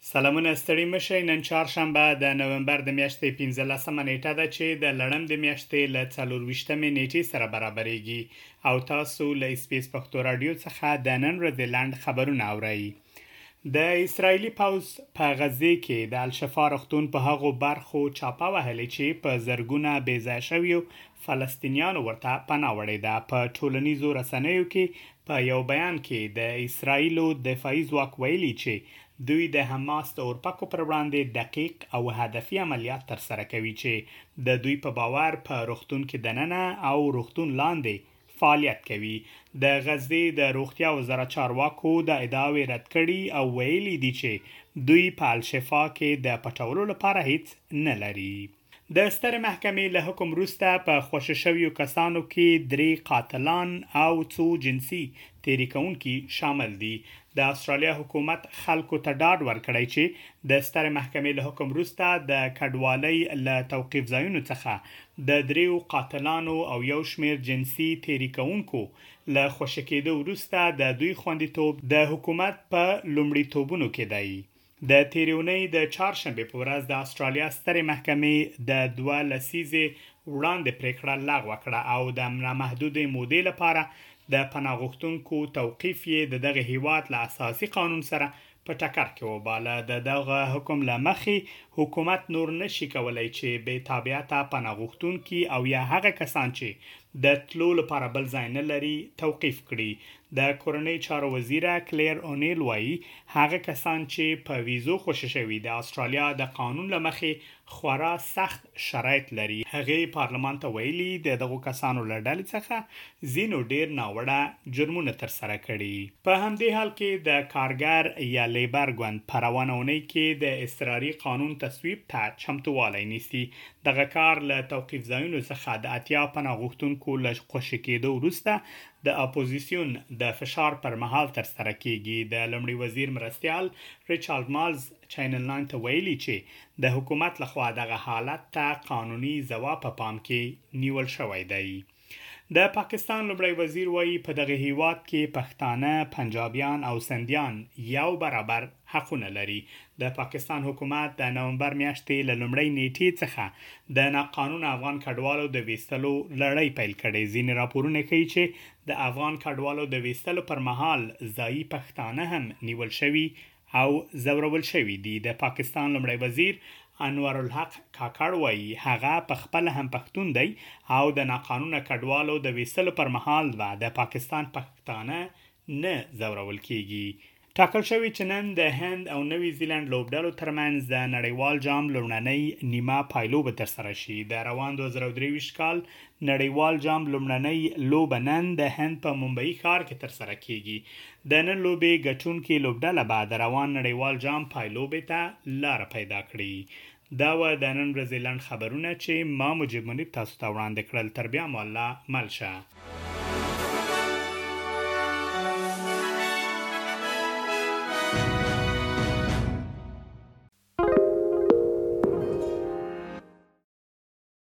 سلامونه ستړي مه شئ نن چهارشنبه د نومبر د میاشتې پنځلسمه نیټه ده چې د لړم د میاشتې له څلور ویشتمې نیټې سره برابرېږي او تاسو له اسپیس پښتو رادیو څخه د نن ورځې لنډ خبرونه اورئ د اسرایلی پوز په غزه کې د الشفا روغتون په هغو برخو چاپه وهلې چې په زرګونه بې ځای شویو فلسطینیانو ورته پناه وړې ده په ټولنیزو رسنیو کې په یو بیان کې د اسراییلو دفاعي ځواک ویلي چې دوی د حماس د اورپکو پر وړاندې دقیق او هدفي عملیات ترسره کوي چې د دوی په باور په روغتون کې دننه او روغتون لاندې فعالیت کوي د غزې د روغتیا وزارت چارواکو دا ادعاوې رد کړي او ویلي دي چې دوی په الشفا کې د پټولو لپاره هیڅ نه لري د سترې محکمې له حکم وروسته په خوشې شویو کسانو کې درې قاتلان او څو جنسي تېري کوونکي شامل دي. د اسټرالیا حکومت خلکو ته ډاډ ورکړی چې د سترې محکمې له حکم وروسته د کډوالۍ له توقیف ځایونو څخه د درېیو قاتلانو او یو شمېر جنسي تېري کوونکو له خوشې کېدو وروسته د دوی خوندیتوب د حکومت په لومړیتوبونو کې دی. د تېرې اونۍ د چهارشنبې په ورځ د استرالیا سترې محکمې د دوه لسیزې وړاندې پرېکړه لغوه کړه او د نامحدودې مودې لپاره د پناه غوښتونکو توقیف یې د دغه هیواد له اساسي قانون سره په ټکر کې وباله د دغه حکم له مخې حکومت نور نشي کولای چې بې تابعته پناه غوښتونکي او یا هغه کسان چې د تلو لپاره بل ځای نه لري توقیف کړي د کورنیو چارو وزیره کلیر اونیل وايي، هغه کسان چې په ویزو خوشې شوي د اسټرالیا د قانون له مخې خورا سخت شرایط لري. هغې پارلمان ته ویلي، د دغو کسانو له ډلې څخه ځینو ډېر ناوړه جرمونه ترسره کړي. په همدې حال کې د کارګر یا لیبر ګوند په روانه اونۍ کې د اضطراري قانون تصویب ته چمتووالی نیسي. دغه کار له توقیف ځایونو څخه د اتیا پناه غوښتونکو له خوشې کېدو وروسته د اپوزیسیون د فشار پر مهال ترسره کیږي. د لومړي وزیر مرستیال ریچارډ مالز چینل ناین ته ویلي چې د حکومت له خوا دغه حالت ته قانوني ځواب په پام کې نیول شوی دی. د پاکستان لومړی وزیر وایي په دغه هیواد کې پښتانه، پنجابیان او سندیان یو برابر حقونه لري. د پاکستان حکومت د نومبر میاشتې له لومړۍ نېټې څخه د ناقانونه افغان کډوالو د ویستلو لړۍ پیل کړې. ځینې راپورونه ښيي چې د افغان کډوالو د ویستلو پر مهال ځايي پښتانه هم نیول شوي او ځورول شوي دي. د پاکستان لومړی وزیر انورالحق کاکړ وايي، هغه په خپله هم پښتون دی او د ناقانونه کډوالو د ویستلو پر مهال به د پاکستان پښتانه نه ځورول کېږي. ټاکل شوې چې نن د هند او نوي زیلنډ لوبډلو ترمنځ د نړیوال جام لومړنۍ نیمه پایلوبه ترسره شي. د روان دوه زره او درې ویشت کال نړیوال جام لومړنۍ لوبه نن د هند په ممبئي ښار کې ترسره کېږي. د نن لوبې ګټونکې لوبډله به د روان نړیوال جام پایلوبې ته لاره پیدا کړي. دا وه د نن ورځې لنډ خبرونه چې ما مجیب منیب تاسو ته وړاندې کړل تر بیا مو الله مل شه.